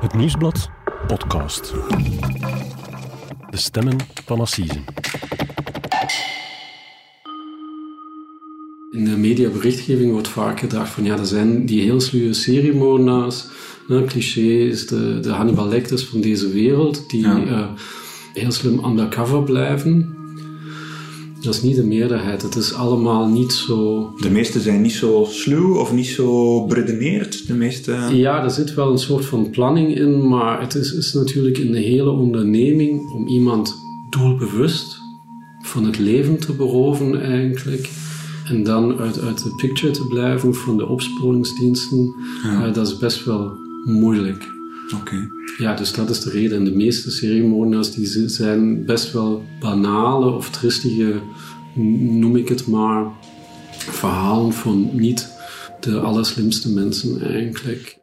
Het Nieuwsblad podcast. De stemmen van Assise. In de mediaberichtgeving wordt vaak gedacht van ja, er zijn die heel sluwe seriemoordenaars. Nou, cliché is de, de Hannibal Lecters van deze wereld, die uh, heel slim undercover blijven. Dat is niet de meerderheid. Het is allemaal niet zo... De meeste zijn niet zo sluw of niet zo beredeneerd. De meeste... Ja, er zit wel een soort van planning in, maar het is, is natuurlijk in de hele onderneming om iemand doelbewust van het leven te beroven eigenlijk. En dan uit, uit de picture te blijven van de opsporingsdiensten, ja. uh, dat is best wel moeilijk. Oké. Ja, dus dat is de reden. En de meeste seriemoordenaars die zijn best wel banale of tristige, noem ik het maar, verhalen van niet de allerslimste mensen eigenlijk.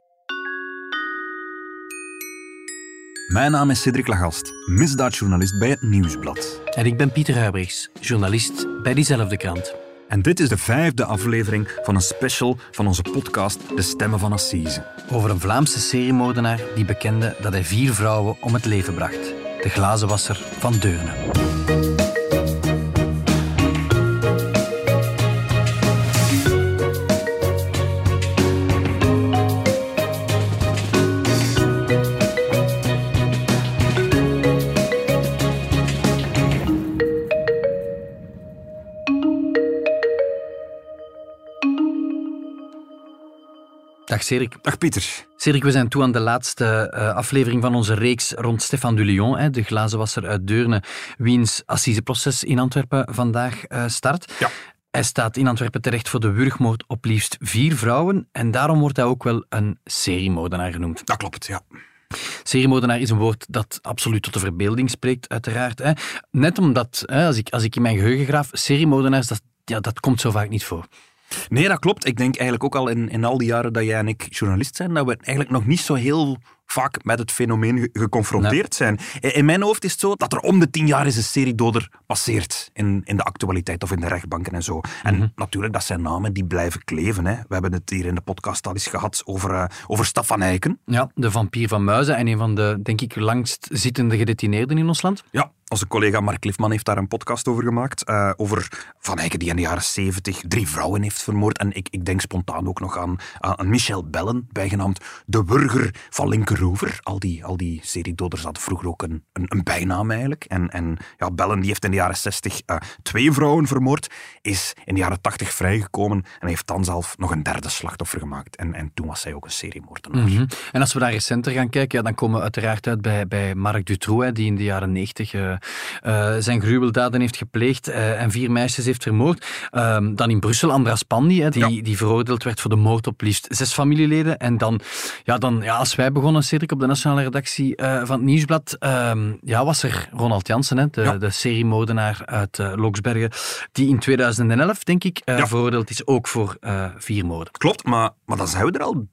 Mijn naam is Cedric Lagast, misdaadjournalist bij het Nieuwsblad. En ik ben Pieter Huibrichs, journalist bij diezelfde krant. En dit is de vijfde aflevering van een special van onze podcast De Stemmen van Assise. Over een Vlaamse seriemoordenaar die bekende dat hij vier vrouwen om het leven bracht. De glazenwasser van Deurne. Dag Cedric. Dag Pieter. Cedric, we zijn toe aan de laatste uh, aflevering van onze reeks rond Stefan Dulion, hè, de glazenwasser uit Deurne, wiens assiseproces in Antwerpen vandaag uh, start. Ja. Hij staat in Antwerpen terecht voor de wurgmoord op liefst vier vrouwen en daarom wordt hij ook wel een seriemoordenaar genoemd. Dat klopt, ja. Seriemoordenaar is een woord dat absoluut tot de verbeelding spreekt, uiteraard. Hè. Net omdat, hè, als, ik, als ik in mijn geheugen graaf, seriemoordenaars, dat, ja, dat komt zo vaak niet voor. Nee, dat klopt. Ik denk eigenlijk ook al in, in al die jaren dat jij en ik journalist zijn, dat we eigenlijk nog niet zo heel vaak met het fenomeen geconfronteerd zijn. In mijn hoofd is het zo dat er om de tien jaar is een seriedoder passeert in, in de actualiteit of in de rechtbanken en zo. En Mhm. natuurlijk, dat zijn namen die blijven kleven. Hè. We hebben het hier in de podcast al eens gehad over, uh, over Staf van Eycken. Ja, de vampier van Muizen en een van de, denk ik, langst zittende gedetineerden in ons land. Ja, onze collega Mark Lifman heeft daar een podcast over gemaakt. Uh, over Van Eycken die in de jaren zeventig drie vrouwen heeft vermoord. En ik, ik denk spontaan ook nog aan, aan Michel Bellen, bijgenaamd de Wurger van Linkeroever. Al die, al die seriedoders hadden vroeger ook een, een, bijnaam eigenlijk. En, en ja, Bellen die heeft in de jaren zestig uh, twee vrouwen vermoord. Is in de jaren tachtig vrijgekomen en heeft dan zelf nog een derde slachtoffer gemaakt. En, en toen was hij ook een seriemoordenaar. Mm. En als we daar recenter gaan kijken, ja, dan komen we uiteraard uit bij, bij Marc Dutroux, die in de jaren negentig uh, uh, zijn gruweldaden heeft gepleegd uh, en vier meisjes heeft vermoord. Um, dan in Brussel Andras Pandi, hè, die, ja. die veroordeeld werd voor de moord op liefst zes familieleden. En dan, ja, dan ja, als wij begonnen, Cedric, op de nationale redactie uh, van het Nieuwsblad, um, ja, was er Ronald Jansen, hè, de, ja. de seriemoordenaar uit Loksbergen, die in 2011, denk ik, veroordeeld is ook voor vier moorden. Klopt, maar, maar dan zijn we er al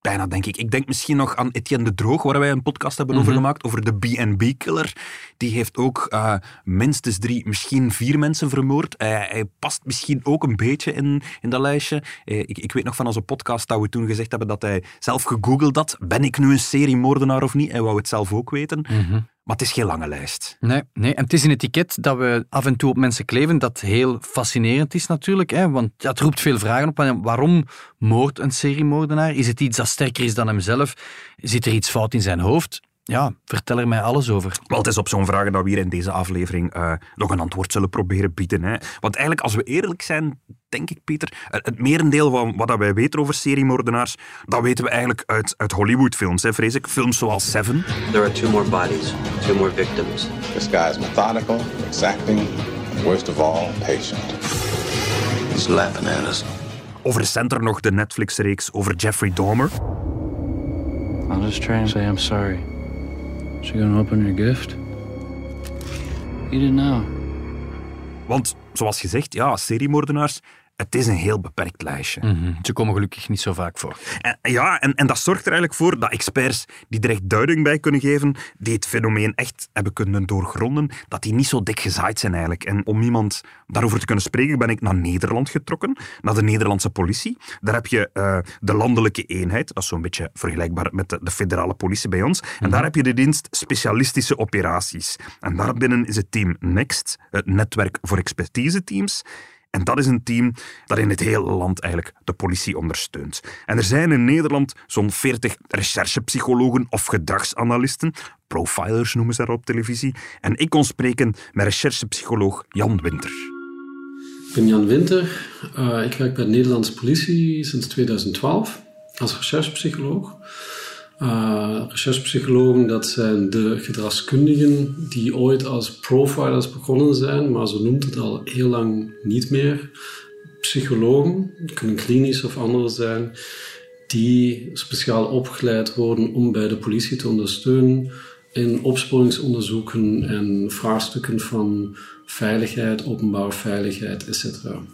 bijna, denk ik. Ik denk misschien nog aan Etienne de Droog, waar wij een podcast hebben mm -hmm. over gemaakt, over de B&B-killer. Die heeft ook uh, minstens drie, misschien vier mensen vermoord. Uh, hij past misschien ook een beetje in, in dat lijstje. Uh, ik, ik weet nog van onze podcast dat we toen gezegd hebben dat hij zelf gegoogeld had. Ben ik nu een seriemoordenaar of niet? Hij wou het zelf ook weten. Mm -hmm. Maar het is geen lange lijst. Nee, nee, en het is een etiket dat we af en toe op mensen kleven, dat heel fascinerend is natuurlijk. Hè? Want het roept veel vragen op. Waarom moordt een seriemoordenaar? Is het iets dat sterker is dan hemzelf? Zit er iets fout in zijn hoofd? Ja, vertel er mij alles over. Wel, het is op zo'n vragen dat we hier in deze aflevering uh, nog een antwoord zullen proberen bieden. Hè. Want eigenlijk, als we eerlijk zijn, denk ik, Pieter, het merendeel van wat wij weten over seriemoordenaars, dat weten we eigenlijk uit, uit Hollywoodfilms, hè, vrees ik. Films zoals Seven. There are two more bodies, two more victims. This guy is methodical, exacting, and worst of all, patient. He's laughing at us. Of recenter nog de Netflix-reeks over Jeffrey Dahmer. I'll just try and say I'm sorry. Is she gonna open her gift? Eat it now. Want, zoals gezegd, ja, seriemoordenaars het is een heel beperkt lijstje. Mhm. Ze komen gelukkig niet zo vaak voor. En, ja, en, en dat zorgt er eigenlijk voor dat experts die er echt duiding bij kunnen geven, die het fenomeen echt hebben kunnen doorgronden, dat die niet zo dik gezaaid zijn eigenlijk. En om iemand daarover te kunnen spreken, ben ik naar Nederland getrokken, naar de Nederlandse politie. Daar heb je uh, de landelijke eenheid, dat is zo'n beetje vergelijkbaar met de, de, federale politie bij ons. En daar heb je de dienst specialistische operaties. En daarbinnen is het team NEXT, het netwerk voor expertise teams. En dat is een team dat in het hele land eigenlijk de politie ondersteunt. En er zijn in Nederland zo'n 40 recherchepsychologen of gedragsanalisten, profilers noemen ze daar op televisie. En ik kon spreken met recherchepsycholoog Jan Winter. Ik ben Jan Winter. Uh, ik werk bij de Nederlandse politie sinds 2012 als recherchepsycholoog. Uh, recherchepsychologen, dat zijn de gedragskundigen die ooit als profilers begonnen zijn, maar zo noemt het al heel lang niet meer. Psychologen, kunnen klinisch of andere zijn, die speciaal opgeleid worden om bij de politie te ondersteunen in opsporingsonderzoeken en vraagstukken van veiligheid, openbare veiligheid, etc.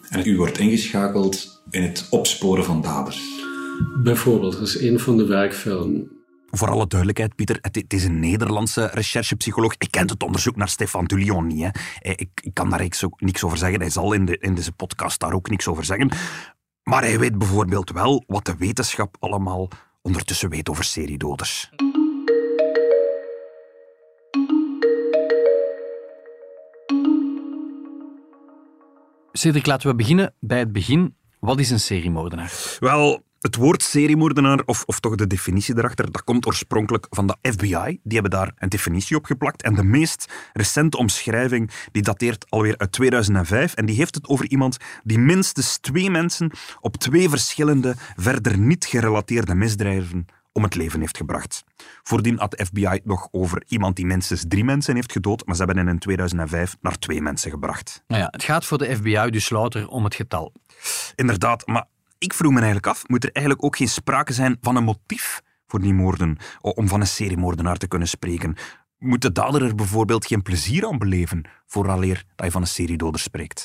En u wordt ingeschakeld in het opsporen van daders? Bijvoorbeeld, dat is een van de werkvelden. Voor alle duidelijkheid, Pieter, het, is een Nederlandse recherchepsycholoog. Ik ken het onderzoek naar Stefan Dulion niet. Hè. Eh, ik, ik, kan daar niks, niks over zeggen. Hij zal in, de, in deze podcast daar ook niks over zeggen. Maar hij weet bijvoorbeeld wel wat de wetenschap allemaal ondertussen weet over seriedoders. Cedric, laten we beginnen bij het begin. Wat is een seriemoordenaar? Wel, het woord seriemoordenaar, of, of toch de definitie erachter, dat komt oorspronkelijk van de FBI. Die hebben daar een definitie op geplakt. En de meest recente omschrijving, die dateert alweer uit 2005. En die heeft het over iemand die minstens twee mensen op twee verschillende, verder niet gerelateerde misdrijven om het leven heeft gebracht. Voordien had de FBI nog over iemand die minstens drie mensen heeft gedood, maar ze hebben hen in 2005 naar twee mensen gebracht. Nou ja, het gaat voor de FBI dus louter om het getal. Inderdaad, maar ik vroeg me eigenlijk af, moet er eigenlijk ook geen sprake zijn van een motief voor die moorden, om van een seriemoordenaar te kunnen spreken? Moet de dader er bijvoorbeeld geen plezier aan beleven, vooraleer dat je van een seriedoder spreekt?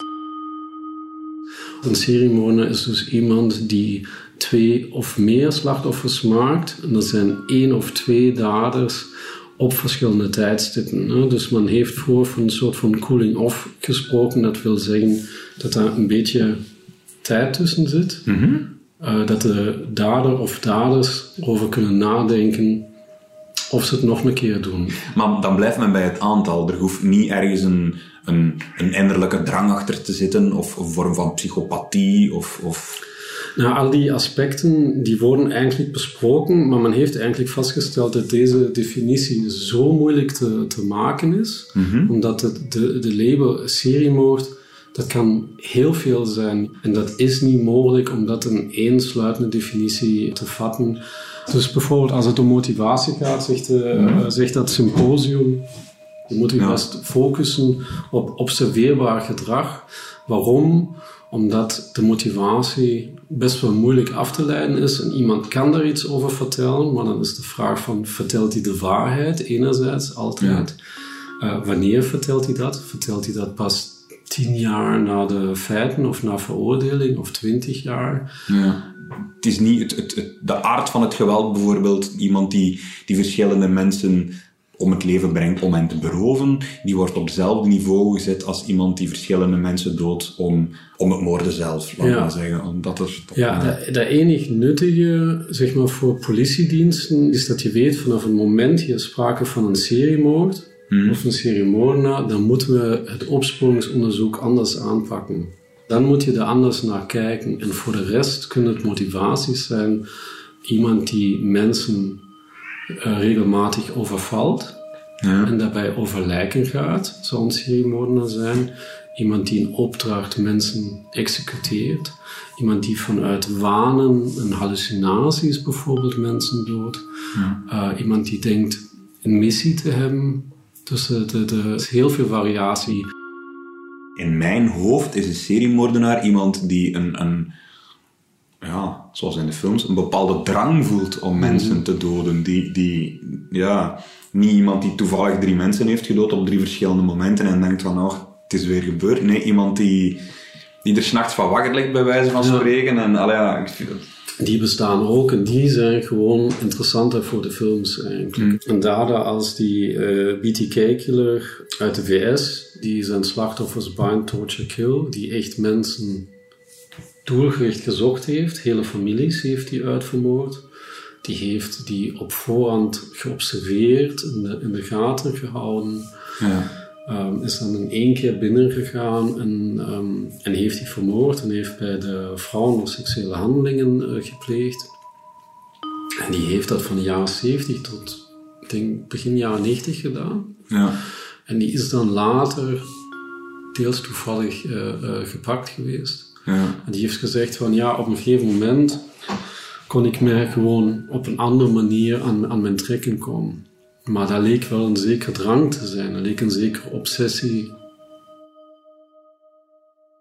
Een seriemoordenaar is dus iemand die twee of meer slachtoffers maakt. En dat zijn één of twee daders op verschillende tijdstippen. Dus men heeft voor van een soort van cooling off gesproken. Dat wil zeggen dat daar een beetje tijd tussen zit. Mhm. Eh, dat de dader of daders over kunnen nadenken of ze het nog een keer doen. Maar dan blijft men bij het aantal. Er hoeft niet ergens een, een, een innerlijke drang achter te zitten of een vorm van psychopathie of... of... Nou, al die aspecten die worden eigenlijk besproken, maar men heeft eigenlijk vastgesteld dat deze definitie zo moeilijk te, te maken is, mhm. omdat de, de, de label seriemoord dat kan heel veel zijn en dat is niet mogelijk om dat in één sluitende definitie te vatten. Dus bijvoorbeeld als het om motivatie gaat, zegt, uh, zegt dat symposium, je moet je best focussen op observeerbaar gedrag. Waarom? Omdat de motivatie best wel moeilijk af te leiden is en iemand kan daar iets over vertellen, maar dan is de vraag van, vertelt hij de waarheid enerzijds altijd? Uh, wanneer vertelt hij dat? Vertelt hij dat pas tien jaar na de feiten of na veroordeling of twintig jaar. Ja. Het is niet het, het, het, de aard van het geweld bijvoorbeeld, iemand die, die verschillende mensen om het leven brengt om hen te beroven, die wordt op hetzelfde niveau gezet als iemand die verschillende mensen doodt om, om het moorden zelf, laat ja. maar zeggen. Omdat er, ja, dat, dat enig nuttige zeg maar, voor politiediensten is dat je weet vanaf het moment je sprake van een seriemoord, hmm. of een serie dan moeten we het opsporingsonderzoek anders aanpakken. Dan moet je er anders naar kijken. En voor de rest kunnen het motivaties zijn. Iemand die mensen uh, regelmatig overvalt ja. en daarbij over lijken gaat, zou een zijn. Iemand die in opdracht mensen executeert. Iemand die vanuit wanen en hallucinaties bijvoorbeeld mensen doodt. Ja. Uh, iemand die denkt een missie te hebben dus er is heel veel variatie. In mijn hoofd is een seriemoordenaar iemand die een, een ja, zoals in de films, een bepaalde drang voelt om mhm. mensen te doden. Die, die, ja, niet iemand die toevallig drie mensen heeft gedood op drie verschillende momenten en denkt van, oh, het is weer gebeurd. Nee, iemand die, die er s'nachts van wakker ligt, bij wijze van spreken. En allee, ja, ik vind het- Die bestaan ook en die zijn gewoon interessanter voor de films eigenlijk. En Dada als die eh, BTK-killer uit de VS, die zijn slachtoffers bind, torture, kill, die echt mensen doelgericht gezocht heeft, hele families heeft die uitvermoord. Die heeft die op voorhand geobserveerd, in de, in de gaten gehouden. ja. Ehm, is dan in één keer binnengegaan en, ehm, en heeft die vermoord en heeft bij de vrouw nog seksuele handelingen eh, gepleegd. En die heeft dat van de jaren 70 tot ik denk, begin jaren 90 gedaan. Ja. En die is dan later deels toevallig eh, eh, gepakt geweest. Ja. En die heeft gezegd van ja, op een gegeven moment kon ik mij gewoon op een andere manier aan, aan mijn trekken komen. Maar daar leek wel een zekere drang te zijn, er leek een zekere obsessie.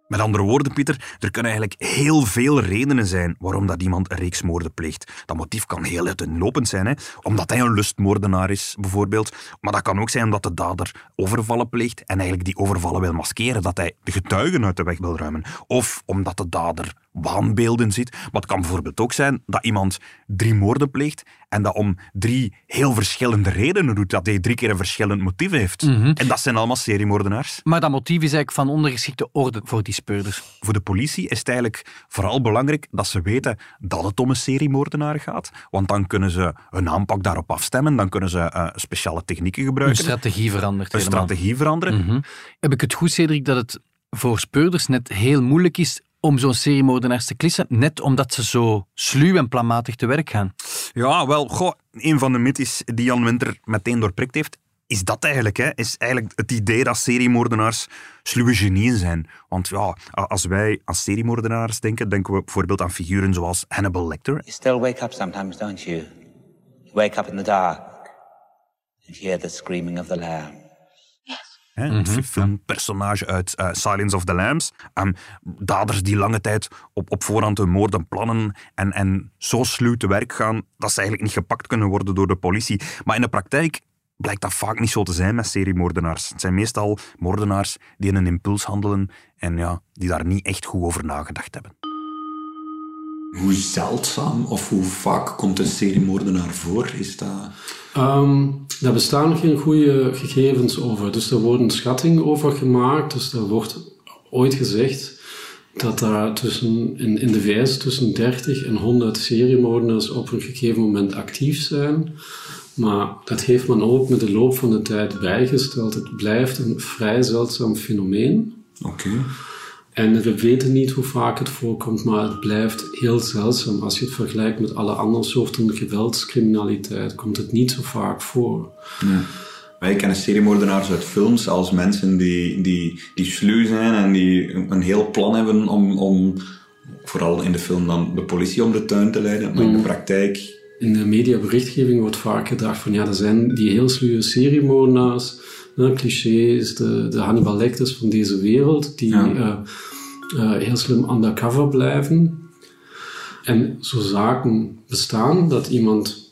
Met andere woorden, Pieter, er kunnen eigenlijk heel veel redenen zijn waarom dat iemand een reeks moorden pleegt. Dat motief kan heel uiteenlopend zijn, hè? omdat hij een lustmoordenaar is, bijvoorbeeld. Maar dat kan ook zijn omdat de dader overvallen pleegt en eigenlijk die overvallen wil maskeren, dat hij de getuigen uit de weg wil ruimen. Of omdat de dader waanbeelden ziet. Maar het kan bijvoorbeeld ook zijn dat iemand drie moorden pleegt en dat om drie heel verschillende redenen doet, dat hij drie keer een verschillend motief heeft. En dat zijn allemaal seriemoordenaars. Maar dat motief is eigenlijk van ondergeschikte orde voor die speurders. Voor de politie is het eigenlijk vooral belangrijk dat ze weten dat het om een seriemoordenaar gaat. Want dan kunnen ze hun aanpak daarop afstemmen. Dan kunnen ze eh, speciale technieken Een gebruiken. strategie verandert een helemaal. strategie veranderen. Mhm. Heb ik het goed, Cedric, dat het voor speurders net heel moeilijk is om zo'n seriemoordenaars te klissen, net omdat ze zo sluw en planmatig te werk gaan? Ja, wel, goh, een van de mythes die Jan Winter meteen doorprikt heeft, is dat eigenlijk. Hè? Is eigenlijk het idee dat seriemoordenaars sluwe genieën zijn. Want ja, als wij aan seriemoordenaars denken, denken we bijvoorbeeld aan figuren zoals Hannibal Lecter. You still wake up sometimes, don't you? You wake up in the dark and hear the screaming of the lamb. Hè, Een fi- filmpersonage uit eh, Silence of the Lambs. Ehm, daders die lange tijd op, op voorhand hun moorden plannen en, en zo sluw te werk gaan dat ze eigenlijk niet gepakt kunnen worden door de politie. Maar in de praktijk blijkt dat vaak niet zo te zijn met seriemoordenaars. Het zijn meestal moordenaars die in een impuls handelen en ja, die daar niet echt goed over nagedacht hebben. Hoe zeldzaam of hoe vaak komt een seriemoordenaar voor? Is dat... Ehm, daar bestaan geen goede gegevens over. Dus er wordt een schatting over gemaakt. Dus er wordt ooit gezegd dat daar tussen, in, in de VS tussen 30 en 100 seriemoordenaars op een gegeven moment actief zijn. Maar dat heeft men ook met de loop van de tijd bijgesteld. Het blijft een vrij zeldzaam fenomeen. Oké. En we weten niet hoe vaak het voorkomt, maar het blijft heel zeldzaam. Als je het vergelijkt met alle andere soorten geweldscriminaliteit, komt het niet zo vaak voor. Wij kennen seriemoordenaars uit films als mensen die, die, die sluw zijn en die een een heel plan hebben om, om, vooral in de film dan, de politie om de tuin te leiden. Maar in de praktijk, In de mediaberichtgeving wordt vaak gedacht van ja, er zijn die heel sluwe seriemoordenaars, hè, clichés, de, de Hannibal Lecters van deze wereld, die Ja. eh, eh, heel slim undercover blijven. En zo zaken bestaan dat iemand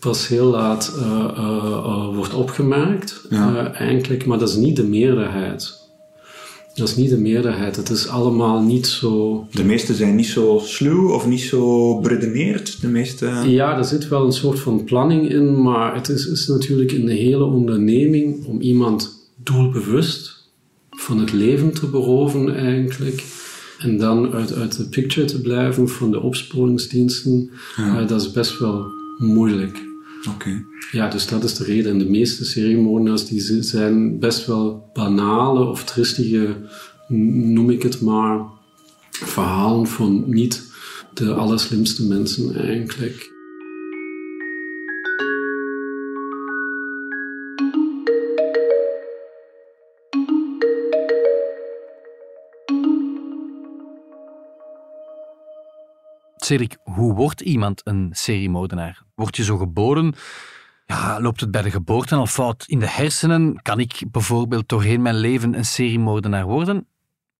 pas heel laat eh, wordt opgemerkt, Ja. eigenlijk, maar dat is niet de meerderheid. Dat is niet de meerderheid. Het is allemaal niet zo de meeste zijn niet zo sluw of niet zo beredeneerd. De meeste... Ja, er zit wel een soort van planning in, maar het is, is natuurlijk een hele onderneming om iemand doelbewust van het leven te beroven eigenlijk. En dan uit, uit de picture te blijven van de opsporingsdiensten, eh, dat is best wel moeilijk. Oké. Ja, dus dat is de reden. En de meeste seriemoordenaars die zi- zijn best wel banale of tristige, noem ik het maar, verhalen van niet de allerslimste mensen eigenlijk. Cedric, hoe wordt iemand een seriemoordenaar? Word je zo geboren? Ja, loopt het bij de geboorte al fout in de hersenen? Kan ik bijvoorbeeld doorheen mijn leven een seriemoordenaar worden?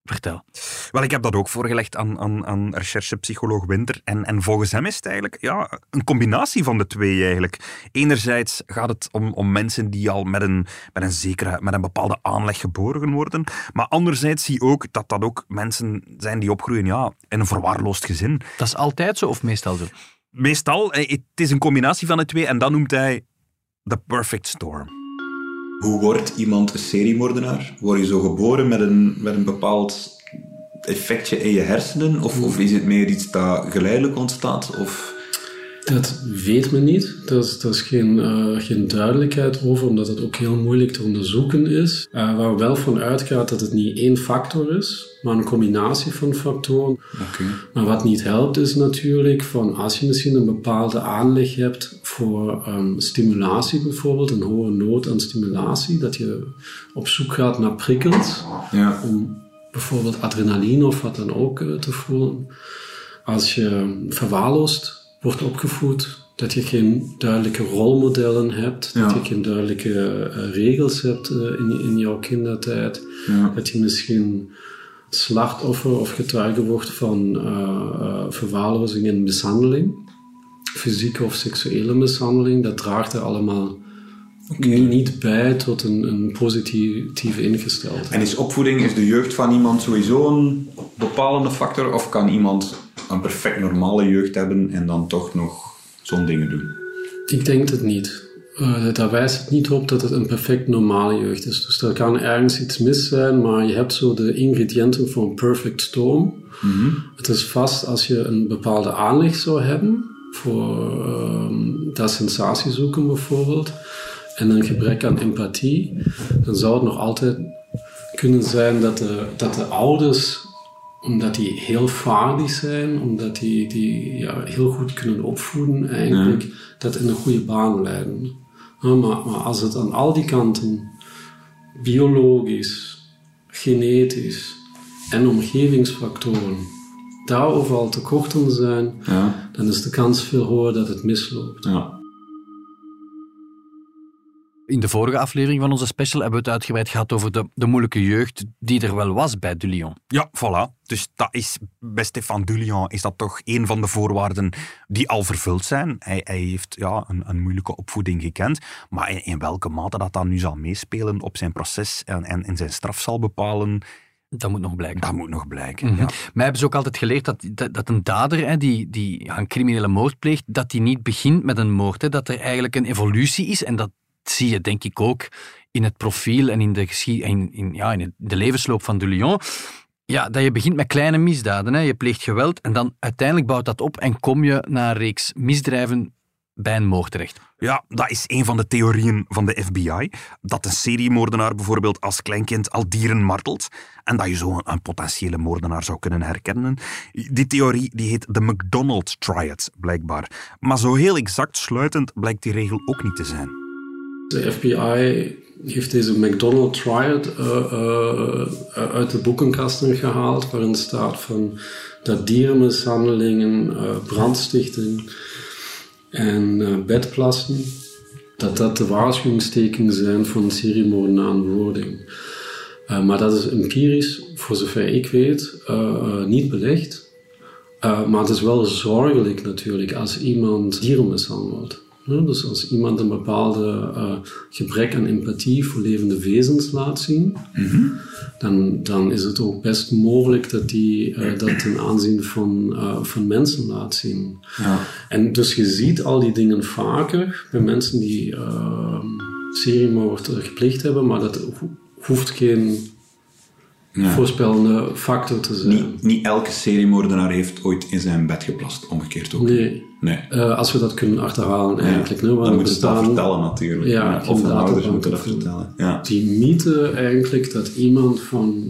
Vertel. Wel, ik heb dat ook voorgelegd aan, aan, aan recherchepsycholoog Winter. En, en volgens hem is het eigenlijk ja, een combinatie van de twee eigenlijk. Enerzijds gaat het om, om mensen die al met een, met, een zekere, met een bepaalde aanleg geboren worden. Maar anderzijds zie je ook dat dat ook mensen zijn die opgroeien ja, in een verwaarloosd gezin. Dat is altijd zo of meestal zo? Meestal, eh, het is een combinatie van de twee. En dat noemt hij the perfect storm. Hoe wordt iemand een seriemoordenaar? Word je zo geboren met een, met een bepaald effectje in je hersenen? Of, of is het meer iets dat geleidelijk ontstaat? Of... Dat weet men niet. Daar is, daar is geen, uh, geen duidelijkheid over, omdat het ook heel moeilijk te onderzoeken is. Uh, waar wel van uitgaat dat het niet één factor is, maar een combinatie van factoren. Okay. Maar wat niet helpt is natuurlijk van als je misschien een bepaalde aanleg hebt voor um, stimulatie bijvoorbeeld, een hoge nood aan stimulatie, dat je op zoek gaat naar prikkels ja. om bijvoorbeeld adrenaline of wat dan ook uh, te voelen. Als je verwaarloosd wordt opgevoed, dat je geen duidelijke rolmodellen hebt, Ja. dat je geen duidelijke uh, regels hebt uh, in, in jouw kindertijd, Ja. dat je misschien slachtoffer of getuige wordt van uh, verwaarlozing en mishandeling, fysieke of seksuele mishandeling, dat draagt er allemaal niet, niet bij tot een, een positieve ingesteldheid. En is opvoeding, is de jeugd van iemand sowieso een bepalende factor? Of kan iemand een perfect normale jeugd hebben en dan toch nog zo'n dingen doen? Ik denk het niet. Uh, daar wijst het niet op dat het een perfect normale jeugd is. Dus er kan ergens iets mis zijn, maar je hebt zo de ingrediënten voor een perfect storm. Mm-hmm. Het is vast als je een bepaalde aanleg zou hebben voor uh, dat sensatie zoeken bijvoorbeeld en een gebrek aan empathie, dan zou het nog altijd kunnen zijn dat de, dat de ouders, omdat die heel vaardig zijn, omdat die, die ja, heel goed kunnen opvoeden eigenlijk, Ja. dat in een goede baan leiden. Ja, maar, maar als het aan al die kanten, biologisch, genetisch en omgevingsfactoren, daar overal tekorten zijn, Ja. dan is de kans veel hoger dat het misloopt. Ja. In de vorige aflevering van onze special hebben we het uitgebreid gehad over de, de moeilijke jeugd die er wel was bij Dulion. Ja, voilà. Dus dat is, bij Stefan Dulion is dat toch een van de voorwaarden die al vervuld zijn. Hij, hij heeft ja, een, een moeilijke opvoeding gekend, maar in, in welke mate dat dan nu zal meespelen op zijn proces en, en in zijn straf zal bepalen, Dat moet nog blijken. dat moet nog blijken. Mhm. ja. Mij hebben ze ook altijd geleerd dat, dat, dat een dader hè, die, die een criminele moord pleegt, dat die niet begint met een moord. Hè, dat er eigenlijk een evolutie is en dat zie je denk ik ook in het profiel en in de, in, in, ja, in de levensloop van Dulion. Ja, dat je begint met kleine misdaden. Hè. Je pleegt geweld en dan uiteindelijk bouwt dat op en kom je naar een reeks misdrijven bij een moord terecht. Ja, dat is een van de theorieën van de FBI. Dat een seriemoordenaar bijvoorbeeld als kleinkind al dieren martelt. En dat je zo een, potentiële moordenaar zou kunnen herkennen. Die theorie die heet de McDonald Triad, blijkbaar. Maar zo heel exact sluitend blijkt die regel ook niet te zijn. De FBI heeft deze McDonald Triad uh, uh, uit de boekenkasten gehaald, waarin staat van dat dierenmishandelingen, uh, brandstichting en bedplassen, dat dat de waarschuwingstekenen zijn voor een seriemoord na een bewoording. Maar dat is empirisch, voor zover ik weet, niet belegd. Maar het is wel zorgelijk natuurlijk als iemand dieren mishandelt. Dus als iemand een bepaalde uh, gebrek aan empathie voor levende wezens laat zien, Mm-hmm. dan, dan is het ook best mogelijk dat die uh, dat ten aanzien van, uh, van mensen laat zien. Ja. En dus je ziet al die dingen vaker bij mensen die seriemoord gepleegd hebben, maar dat ho hoeft geen Ja. voorspellende factor te zijn. Niet, niet elke seriemoordenaar heeft ooit in zijn bed geplast, omgekeerd ook. Nee. Nee. Uh, als we dat kunnen achterhalen eigenlijk. Nee, dan moeten ze dat vertellen natuurlijk. Ja, of de ouders moeten dat vertellen. Ja. Die mythe eigenlijk dat iemand van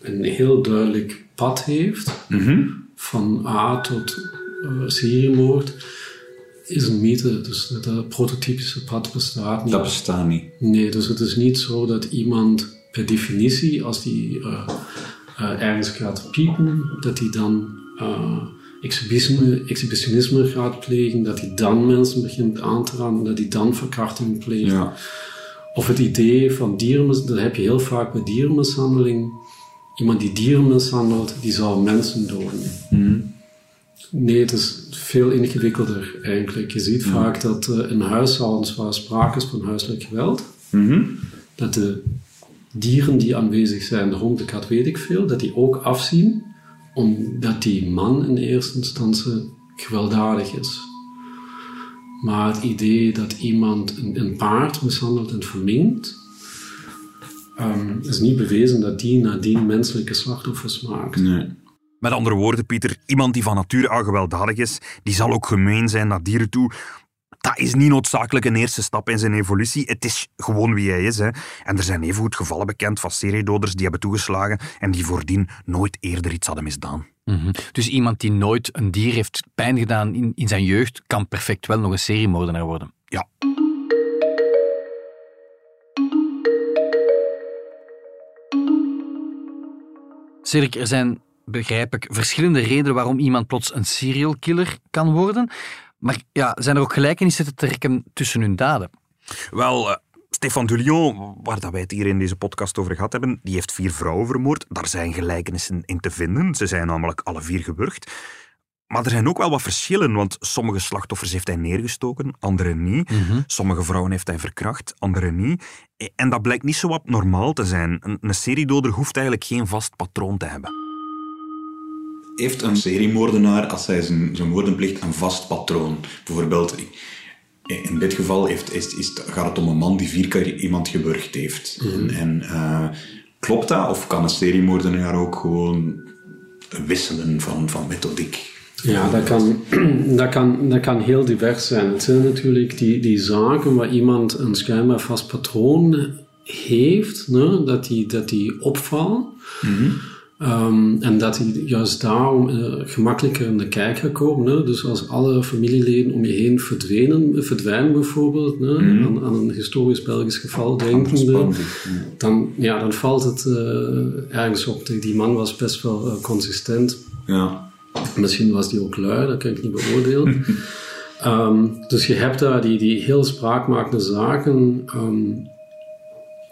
een heel duidelijk pad heeft, Mhm. van A tot uh, seriemoord, is een mythe. Dus dat, dat prototypische pad bestaat niet. Dat bestaat niet. Nee, dus het is niet zo dat iemand per definitie, als die uh, uh, ergens gaat piepen, dat hij dan uh, exhibitionisme, exhibitionisme gaat plegen, dat hij dan mensen begint aan te raden, dat hij dan verkrachting pleegt. Ja. Of het idee van dierenmishandeling, dat heb je heel vaak bij dierenmishandeling. iemand die dieren mishandelt, die zal mensen doden. Nee, het is veel ingewikkelder eigenlijk. Je ziet vaak dat in huishoudens waar sprake is van huiselijk geweld, dat de dieren die aanwezig zijn, de hond, de kat, weet ik veel, dat die ook afzien, omdat die man in eerste instantie gewelddadig is. Maar het idee dat iemand een, een paard mishandelt en verminkt, um, is niet bewezen dat die nadien menselijke slachtoffers maakt. Nee. Met andere woorden, Pieter, iemand die van nature al gewelddadig is, die zal ook gemeen zijn naar dieren toe. Dat is niet noodzakelijk een eerste stap in zijn evolutie. Het is gewoon wie hij is. Hè. En er zijn evengoed gevallen bekend van seriedoders die hebben toegeslagen en die voordien nooit eerder iets hadden misdaan. Mhm. Dus iemand die nooit een dier heeft pijn gedaan in, in zijn jeugd, kan perfect wel nog een seriemoordenaar worden. Ja. Cedric, er zijn, begrijp ik, verschillende redenen waarom iemand plots een serial killer kan worden. Maar ja, zijn er ook gelijkenissen te trekken tussen hun daden? Wel, uh, Stefan Dulion, waar dat wij het hier in deze podcast over gehad hebben, die heeft vier vrouwen vermoord. Daar zijn gelijkenissen in te vinden. Ze zijn namelijk alle vier gewurgd. Maar er zijn ook wel wat verschillen, want sommige slachtoffers heeft hij neergestoken, andere niet. Sommige vrouwen heeft hij verkracht, andere niet. En dat blijkt niet zo wat normaal te zijn. Een, een seriedoder hoeft eigenlijk geen vast patroon te hebben. Heeft een seriemoordenaar, als hij zijn, zijn moorden pleegt, een vast patroon? Bijvoorbeeld, in dit geval heeft, is, is, gaat het om een man die vier keer iemand gewurgd heeft. En, en uh, klopt dat? Of kan een seriemoordenaar ook gewoon wisselen van, van methodiek? Ja, dat kan, dat, kan, dat kan heel divers zijn. Het zijn natuurlijk die, die zaken waar iemand een schijnbaar vast patroon heeft, ne, dat, die, dat die opvallen. Um, en dat hij juist daarom uh, gemakkelijker in de kijk gaat komen. Hè? Dus als alle familieleden om je heen verdwenen, verdwijnen bijvoorbeeld, hè? Mhm. Aan, aan, een historisch Belgisch geval denkende, dan, ja, dan valt het uh, ergens op. Die man was best wel uh, consistent. Ja. Misschien was die ook lui, dat kan ik niet beoordelen. um, dus je hebt daar die, die heel spraakmakende zaken. Um,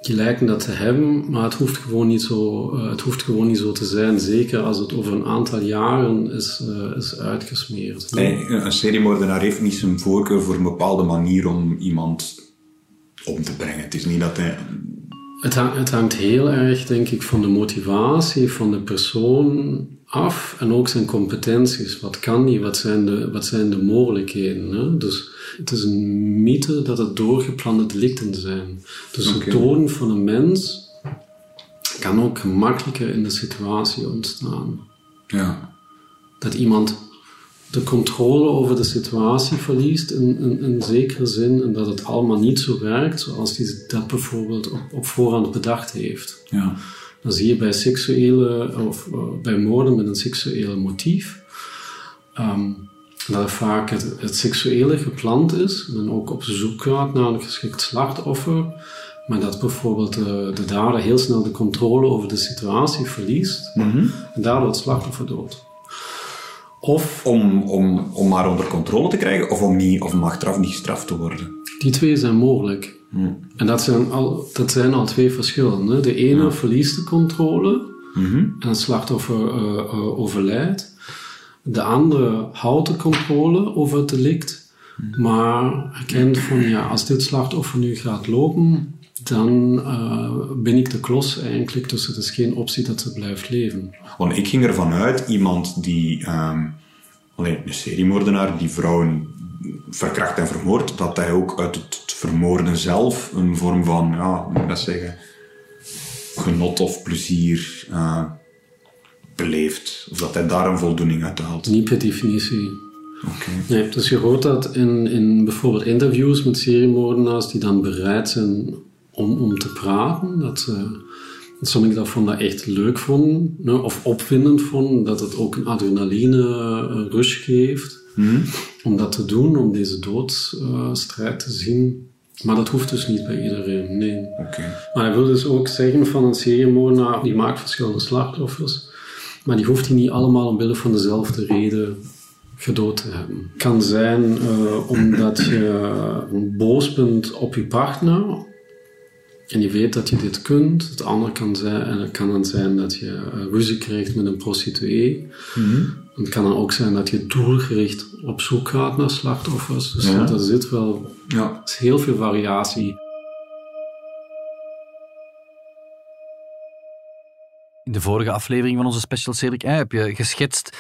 die lijken dat te hebben, maar het hoeft gewoon niet zo, uh, het hoeft gewoon niet zo te zijn. Zeker als het over een aantal jaren is, uh, is uitgesmeerd. Nee, een seriemoordenaar heeft niet zijn voorkeur voor een bepaalde manier om iemand om te brengen. Het is niet dat hij... Het, hangt, het hangt heel erg, denk ik, van de motivatie van de persoon af en ook zijn competenties. Wat kan die? Wat zijn de, wat zijn de mogelijkheden? Hè? Dus het is een mythe dat het doorgeplande delicten zijn. Dus Oké. het doden van een mens kan ook gemakkelijker in de situatie ontstaan. Ja. Dat iemand de controle over de situatie verliest in, in, in zekere zin en dat het allemaal niet zo werkt zoals hij dat bijvoorbeeld op, op voorhand bedacht heeft. Ja. Dan zie je bij seksuele of uh, bij moorden met een seksuele motief um, dat vaak het, het, seksuele gepland is en ook op zoek gaat naar een geschikt slachtoffer, maar dat bijvoorbeeld uh, de dader heel snel de controle over de situatie verliest Mhm. en daardoor het slachtoffer doodt. Of om, om, om maar onder controle te krijgen of om, niet, of om achteraf niet gestraft te worden. Die twee zijn mogelijk. Hmm. En dat zijn al, dat zijn al twee verschillen. Hè? De ene ja. verliest de controle Mhm. en het slachtoffer uh, uh, overlijdt. De andere houdt de controle over het delict, maar erkent van ja, als dit slachtoffer nu gaat lopen, dan uh, ben ik de klos eigenlijk, dus het is geen optie dat ze blijft leven. Want ik ging ervan uit, iemand die, um, alleen een seriemoordenaar, die vrouwen verkracht en vermoord, dat hij ook uit het vermoorden zelf een vorm van, ja, moet ik dat zeggen, genot of plezier uh, beleeft. Of dat hij daar een voldoening uit haalt. Niet per definitie. Okay. Nee, dus je hoort dat in, in bijvoorbeeld interviews met seriemoordenaars die dan bereid zijn om, om te praten, dat ze dat sommigen daarvan dat echt leuk vonden, ne, of opwindend vonden, dat het ook een adrenaline rush geeft mm-hmm. om dat te doen, om deze doodstrijd uh, te zien. Maar dat hoeft dus niet bij iedereen, nee. Okay. Maar hij wil dus ook zeggen van een seriemoordenaar, die maakt verschillende slachtoffers, maar die hoeft hij niet allemaal omwille van dezelfde reden gedood te hebben. Het kan zijn uh, omdat je boos bent op je partner, En je weet dat je dit kunt. Het andere kan, zijn, en het kan dan zijn dat je uh, ruzie krijgt met een prostituee. Het kan dan ook zijn dat je doelgericht op zoek gaat naar slachtoffers. Dus Ja. er zit wel Ja. is heel veel variatie. In de vorige aflevering van onze special Cedric eh, heb je geschetst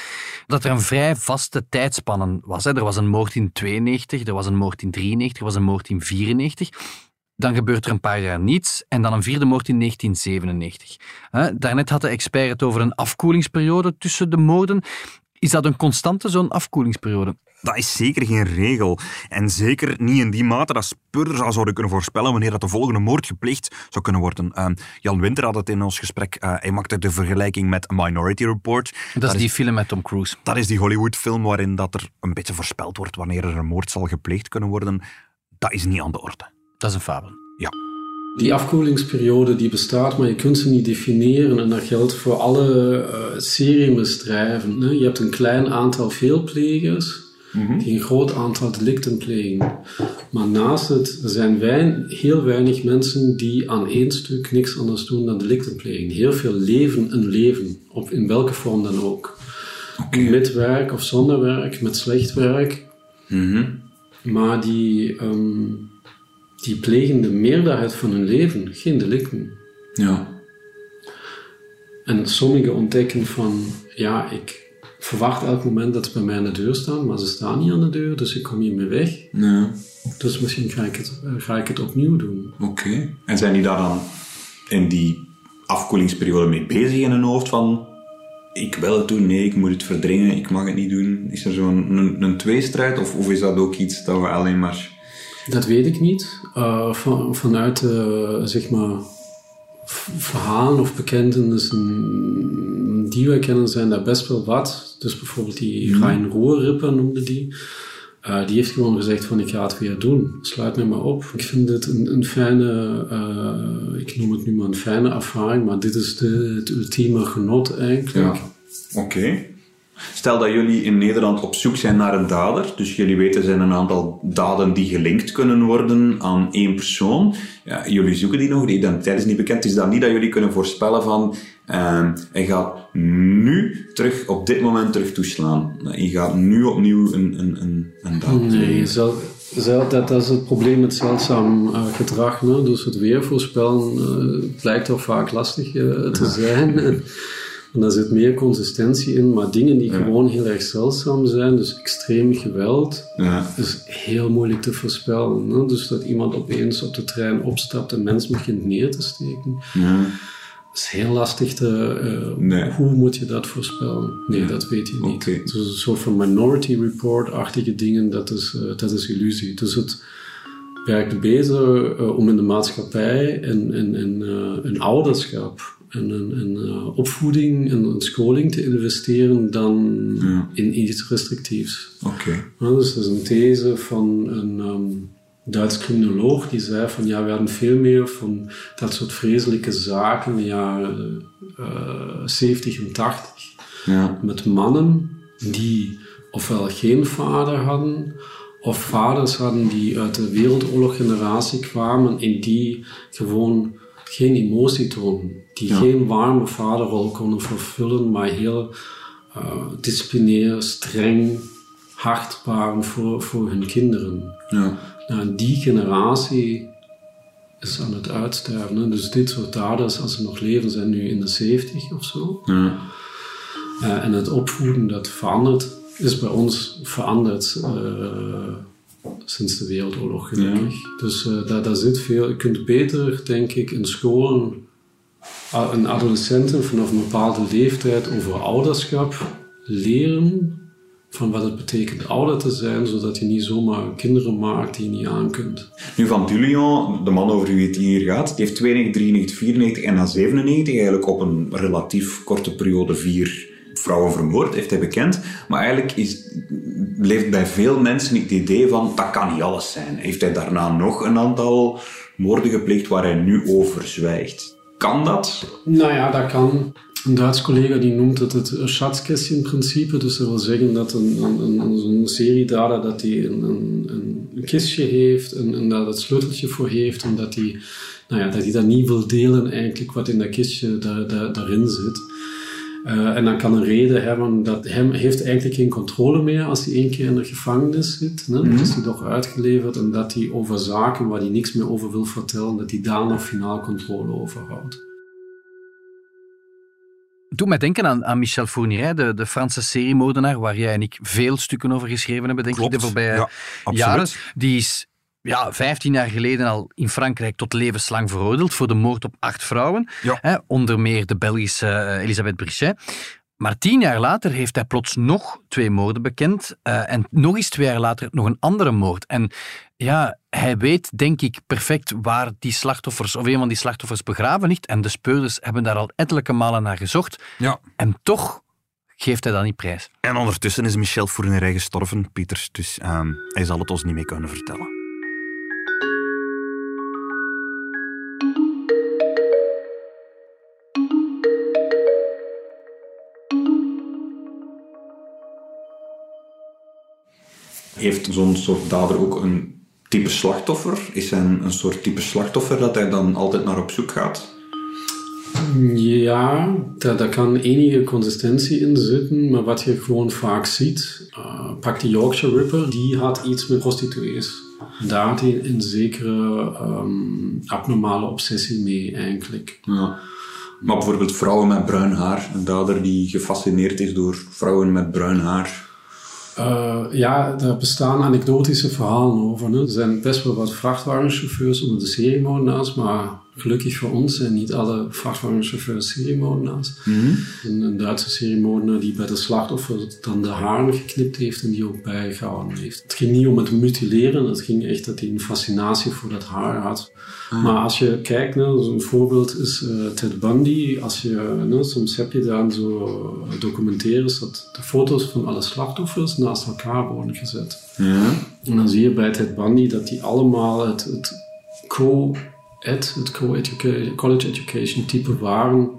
dat er een vrij vaste tijdspannen was. Hè. Er was een moord in 92, er was een moord in 93, er was een moord in 94. Dan gebeurt er een paar jaar niets en dan een vierde moord in 1997. Hè, Daarnet had de expert het over een afkoelingsperiode tussen de moorden. Is dat een constante, zo'n afkoelingsperiode? Dat is zeker geen regel. En zeker niet in die mate dat speurders al zouden kunnen voorspellen wanneer dat de volgende moord gepleegd zou kunnen worden. Eh, Jan Winter had het in ons gesprek, eh, hij maakte de vergelijking met Minority Report. Dat, is die film met Tom Cruise. Dat is die Hollywood-film waarin dat er een beetje voorspeld wordt wanneer er een moord zal gepleegd kunnen worden. Dat is niet aan de orde. Dat is een fabel. Ja. Die afkoelingsperiode die bestaat, maar je kunt ze niet definiëren. En dat geldt voor alle eh seriemisdrijven. Hè. Je hebt een klein aantal veelplegers die een groot aantal delicten plegen. Maar naast het zijn wein, heel weinig mensen die aan één stuk niks anders doen dan delicten plegen. Heel veel leven een leven, op, in welke vorm dan ook. Met werk of zonder werk, met slecht werk. Maar die, ehm, die plegen de meerderheid van hun leven geen delicten. Ja. En sommigen ontdekken van, ja, ik verwacht elk moment dat ze bij mij aan de deur staan, maar ze staan niet aan de deur, dus ik kom hiermee weg. Ja. Dus misschien ga ik het, ga ik het opnieuw doen. Oké. En zijn die daar dan in die afkoelingsperiode mee bezig in hun hoofd van ik wil het doen, nee, ik moet het verdringen, ik mag het niet doen? Is er zo'n een, een tweestrijd of, of is dat ook iets dat we alleen maar... Dat weet ik niet. Eh, van, vanuit, eh, zeg maar, verhalen of bekentenissen die wij kennen, zijn daar best wel wat. Dus bijvoorbeeld die Rijn Roerrippen noemde die. Eh, die heeft gewoon gezegd van ik ga het weer doen. Sluit me maar op. Ik vind dit een, een fijne, ik noem het nu maar een fijne ervaring, maar dit is de, het ultieme genot eigenlijk. Ja. Oké. Stel dat jullie in Nederland op zoek zijn naar een dader, dus jullie weten er zijn een aantal daden die gelinkt kunnen worden aan één persoon. Ja, jullie zoeken die nog, de identiteit is niet bekend. Is dat niet dat jullie kunnen voorspellen van ehm hij gaat nu terug, op dit moment terug toeslaan. Je gaat nu opnieuw een, een, een, een daad Nee, zel, zel- dat, dat is het probleem met zeldzaam eh, gedrag. Dus het weer voorspellen eh, blijkt toch vaak lastig eh, te zijn. en, en daar zit meer consistentie in, maar dingen die gewoon heel erg zeldzaam zijn, dus extreem geweld, Ja. is heel moeilijk te voorspellen. Hè? Dus dat iemand opeens op de trein opstapt en mensen begint neer te steken, Ja. is heel lastig te... eh, Nee. Hoe moet je dat voorspellen? Nee, dat weet je niet. Is een soort van minority report-achtige dingen, dat is, eh, dat is illusie. Dus het werkt beter eh, om in de maatschappij en in, in, eh, in ouderschap en in, in eh, opvoeding en in scholing te investeren dan Ja. in iets restrictiefs. Oké. Ja, dus dat is een these van een ehm, Duits criminoloog die zei van ja, we hadden veel meer van dat soort vreselijke zaken in de jaren eh 70 en 80 Ja. met mannen die ofwel geen vader hadden of vaders hadden die uit de wereldoorloggeneratie kwamen en die gewoon geen emotie toonden. Die Ja. geen warme vaderrol konden vervullen, maar heel disciplinair, streng, hard waren voor, voor hun kinderen. Ja. Nou, die generatie is aan het uitsterven. hè. Dus dit soort daders, als ze nog leven, zijn nu in de 70 of zo. Ja. Eh, en het opvoeden dat verandert, is bij ons veranderd eh, sinds de Wereldoorlog gelukkig. Dus eh, daar, daar zit veel. Je kunt beter, denk ik, in scholen een adolescenten vanaf een bepaalde leeftijd over ouderschap leren. Van wat het betekent ouder te zijn, zodat je niet zomaar kinderen maakt die je niet aan kunt. Nu van Dulion, de man over wie het hier gaat, heeft 92, 93, 94 en na 97 eigenlijk op een relatief korte periode vier vrouwen vermoord, heeft hij bekend. Maar eigenlijk is, leeft bij veel mensen het idee van, dat kan niet alles zijn. Heeft hij daarna nog een aantal moorden gepleegd waar hij nu over zwijgt? Kan dat? Nou ja, dat kan. Een Duits collega die noemt het het schatzkästchen-principe. Dus dat wil zeggen dat een, een, een, zo'n seriedader dat die een, een, een kistje heeft en, en daar het sleuteltje voor heeft. En dat hij nou ja, dat, dat niet wil delen eigenlijk wat in dat kistje daar, daar, daarin zit. Uh, en dan kan een reden hebben dat hem heeft eigenlijk geen controle meer als hij één keer in de gevangenis zit. Hè? Mm -hmm. is hij toch uitgeleverd en dat hij over zaken waar hij niks meer over wil vertellen, dat hij daar nog finaal controle over houdt. Doe mij denken aan, aan Michel Fourniret, de, de Franse seriemoordenaar, waar jij en ik veel stukken over geschreven hebben, denk Klopt. ik, de voorbije Ja, jaren. absoluut. Die is ja, 15 jaar geleden al in Frankrijk tot levenslang veroordeeld voor de moord op acht vrouwen. Ja. Hè, onder meer de Belgische eh, Elisabeth Brichet. Maar tien jaar later heeft hij plots nog twee moorden bekend. eh, en nog eens twee jaar later nog een andere moord. En ja, hij weet, denk ik, perfect waar die slachtoffers, of een van die slachtoffers begraven ligt. En de speurders hebben daar al ettelijke malen naar gezocht. Ja. En toch geeft hij dat niet prijs. En ondertussen is Michel Fourniret gestorven, Pieters. Dus ehm, hij zal het ons niet meer kunnen vertellen. Heeft zo'n soort dader ook een type slachtoffer? Is hij een, een soort type slachtoffer dat hij dan altijd naar op zoek gaat? Ja, daar, daar kan enige consistentie in zitten, maar wat je gewoon vaak ziet, uh, pak die Yorkshire Ripper, die had iets met prostituees. Daar had hij een zekere um, abnormale obsessie mee eigenlijk. Ja. Maar bijvoorbeeld vrouwen met bruin haar, een dader die gefascineerd is door vrouwen met bruin haar. Uh, ja, daar bestaan anekdotische verhalen over. Hè. Er zijn best wel wat vrachtwagenchauffeurs onder de seriemoordenaars, maar gelukkig voor ons zijn niet alle vrachtwagenchauffeurs seriemoordenaars. Mm -hmm. een, een, Duitse seriemoordenaar die bij de slachtoffer dan de haren geknipt heeft en die ook bijgehouden heeft. Het ging niet om het mutileren, het ging echt dat hij een fascinatie voor dat haar had. Ah. Maar als je kijkt, nou, zo'n voorbeeld is uh, Ted Bundy. Als je, nou, soms heb je dan zo documentaires dat de foto's van alle slachtoffers naast elkaar worden gezet. Ja. En dan zie je bij Ted Bundy dat die allemaal het, het co-ed, het college education type waren,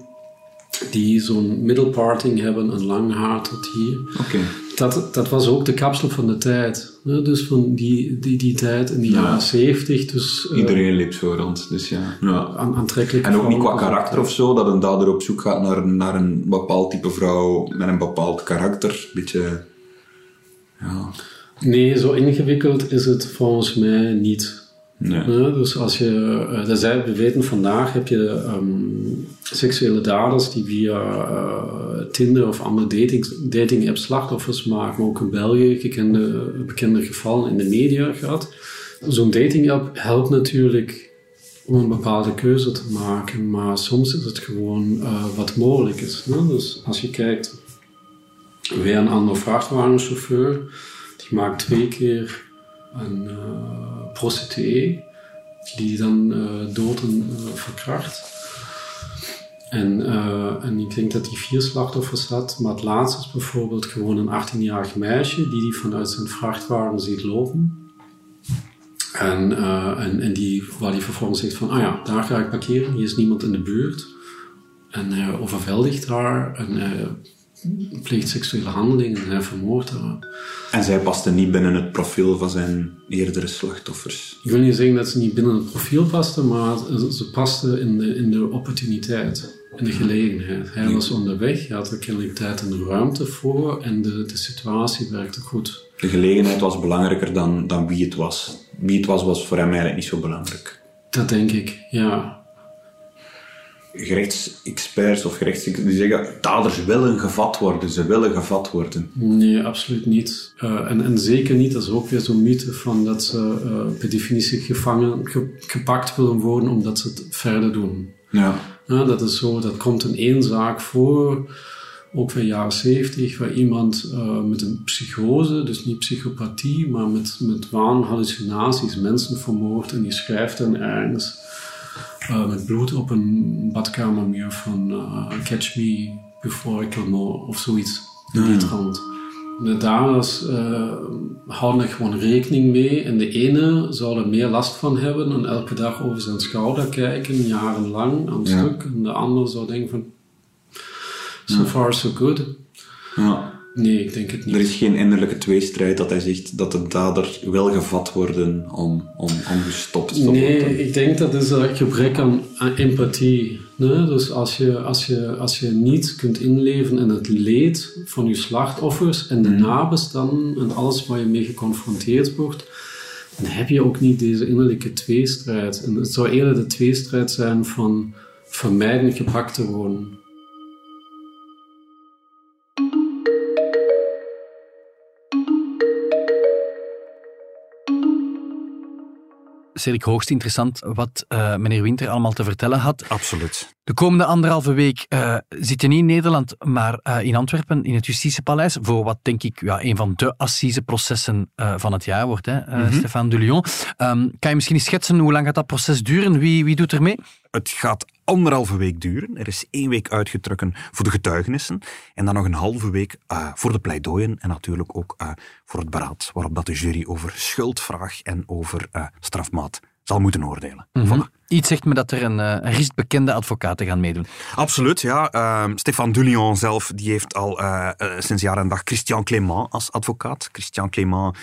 die zo'n middelparting hebben, een lang haar tot hier. Okay. Dat, dat was ook de kapsel van de tijd. Hè? Dus van die, die, die tijd in de ja. jaren zeventig. Dus, Iedereen uh, liep zo rond, dus ja. ja. Aan, aantrekkelijk. En ook niet qua karakter of zo, dat een dader op zoek gaat naar, naar een bepaald type vrouw met een bepaald karakter. Beetje, ja... Nee, zo ingewikkeld is het volgens mij niet. Ja, dus als je, uh, zijn, we weten vandaag heb je um, seksuele daders die via uh, Tinder of andere dating, dating apps slachtoffers maken, ook in België gekende, bekende gevallen in de media gehad. Zo'n dating app helpt natuurlijk om een bepaalde keuze te maken, maar soms is het gewoon wat mogelijk is. Dus als je kijkt, weer een andere vrachtwagenchauffeur, die maakt twee keer een prostituee die dan uh, dood en uh, verkracht. En, en ik denk dat hij vier slachtoffers had, maar het laatste is bijvoorbeeld gewoon een 18-jarig meisje die hij vanuit zijn vrachtwagen ziet lopen. En, en, en die, waar hij vervolgens zegt van, ah ja, daar ga ik parkeren, hier is niemand in de buurt. En hij overweldigt haar en pleegt seksuele handelingen en hij vermoordt haar. En zij paste niet binnen het profiel van zijn eerdere slachtoffers. Ik wil niet zeggen dat ze niet binnen het profiel paste, maar ze paste in de, in de opportuniteit, in de gelegenheid. Hij was onderweg, hij had er kennelijk tijd en ruimte voor en de, de situatie werkte goed. De gelegenheid was belangrijker dan, dan wie het was. Wie het was, was voor hem eigenlijk niet zo belangrijk. Dat denk ik, ja gerechtsexperts of gerechtsexperts die zeggen daders willen gevat worden, ze willen gevat worden. Nee, absoluut niet. Uh, en, en zeker niet, dat is ook weer zo'n mythe van dat ze uh, per definitie gevangen, ge, gepakt willen worden omdat ze het verder doen. Ja. ja. Dat is zo, dat komt in één zaak voor, ook van jaren zeventig, waar iemand uh, met een psychose, dus niet psychopathie, maar met, met waan, hallucinaties mensen vermoordt en die schrijft dan ergens uh, met bloed op een badkamermuur van uh, Catch Me Before I Kill More of zoiets in die trant. De dames uh, houden er gewoon rekening mee en de ene zou er meer last van hebben en elke dag over zijn schouder kijken, jarenlang aan het Ja. stuk. En de andere zou denken van, So far, so good. Ja. Nee, ik denk het niet. Er is geen innerlijke tweestrijd dat hij zegt dat de dader wil gevat worden om, om, om gestopt te worden. Nee, ik denk dat is een gebrek aan, aan empathie. Nee? Dus als je, als, je, als je niet kunt inleven in het leed van je slachtoffers en de nabestaanden en alles waar je mee geconfronteerd wordt, dan heb je ook niet deze innerlijke tweestrijd. En het zou eerder de tweestrijd zijn van vermijden gepakt te worden. Cedric, hoogst interessant wat uh, meneer Winter allemaal te vertellen had. Absoluut. De komende anderhalve week uh, zit je niet in Nederland, maar uh, in Antwerpen, in het Justitiepaleis, voor wat denk ik ja, een van de assiseprocessen van het jaar wordt, hè, mm -hmm. Stefan Dulion. Um, kan je misschien eens schetsen hoe lang gaat dat proces duren? Wie, wie doet er mee? Het gaat anderhalve week duren. Er is één week uitgetrokken voor de getuigenissen en dan nog een halve week uh, voor de pleidooien en natuurlijk ook uh, voor het beraad, waarop dat de jury over schuldvraag en over uh, strafmaat zal moeten oordelen. Mm -hmm. voilà. Iets zegt me dat er een, een rist bekende advocaten gaan meedoen. Absoluut, ja. Uh, Stefan Dulion zelf die heeft al uh, uh, sinds jaar en dag Christian Clément als advocaat. Christian Clément,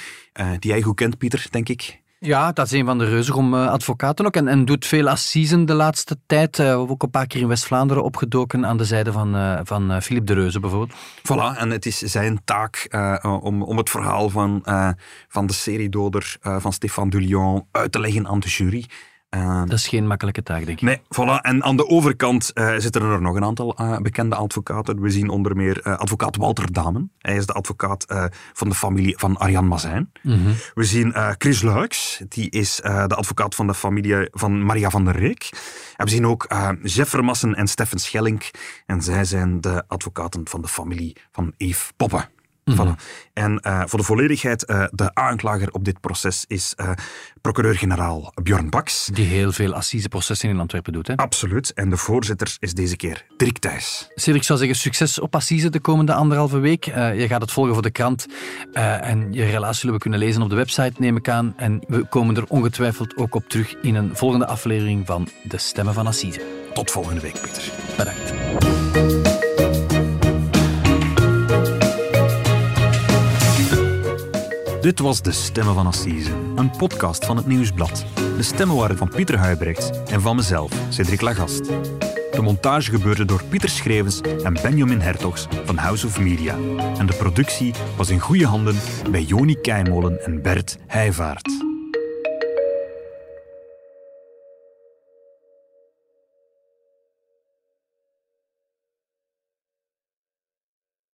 die jij goed kent, Pieter, denk ik. Ja, dat is een van de reuzigom uh, advocaten ook. En, en doet veel assisen de laatste tijd. Uh, ook een paar keer in West-Vlaanderen opgedoken aan de zijde van, uh, van Philippe de Reuze bijvoorbeeld. Voilà, en het is zijn taak om, om het verhaal van, van de seriedoder van Stéphane Dulion uit te leggen aan de jury. Uh, dat is geen makkelijke taak, denk ik. Nee, voilà. En aan de overkant uh, zitten er nog een aantal uh, bekende advocaten. We zien onder meer advocaat Walter Damen. Hij is de advocaat van de familie van Arjan Mazijn. -hmm. We zien Chris Luiks. Die is de advocaat van de familie van Maria van der Reek. En we zien ook Jeff Vermassen en Steffen Schellink. En zij zijn de advocaten van de familie van Eve Poppen. Mm -hmm. voilà. En uh, voor de volledigheid, uh, de aanklager op dit proces is uh, procureur-generaal Björn Baks. Die heel veel assiseprocessen in Antwerpen doet, hè? Absoluut. En de voorzitter is deze keer Dirk Thijs. Cedric zou zeggen, succes op assise de komende anderhalve week. je gaat het volgen voor de krant. en je relatie zullen we kunnen lezen op de website, neem ik aan. En we komen er ongetwijfeld ook op terug in een volgende aflevering van De Stemmen van Assise. Tot volgende week, Pieter. Bedankt. Dit was De Stemmen van Assise, een podcast van het Nieuwsblad. De stemmen waren van Pieter Huibrechts en van mezelf, Cedric Lagast. De montage gebeurde door Pieter Schrevens en Benjamin Hertogs van House of Media. En de productie was in goede handen bij Joni Keimolen en Bert Heijvaart.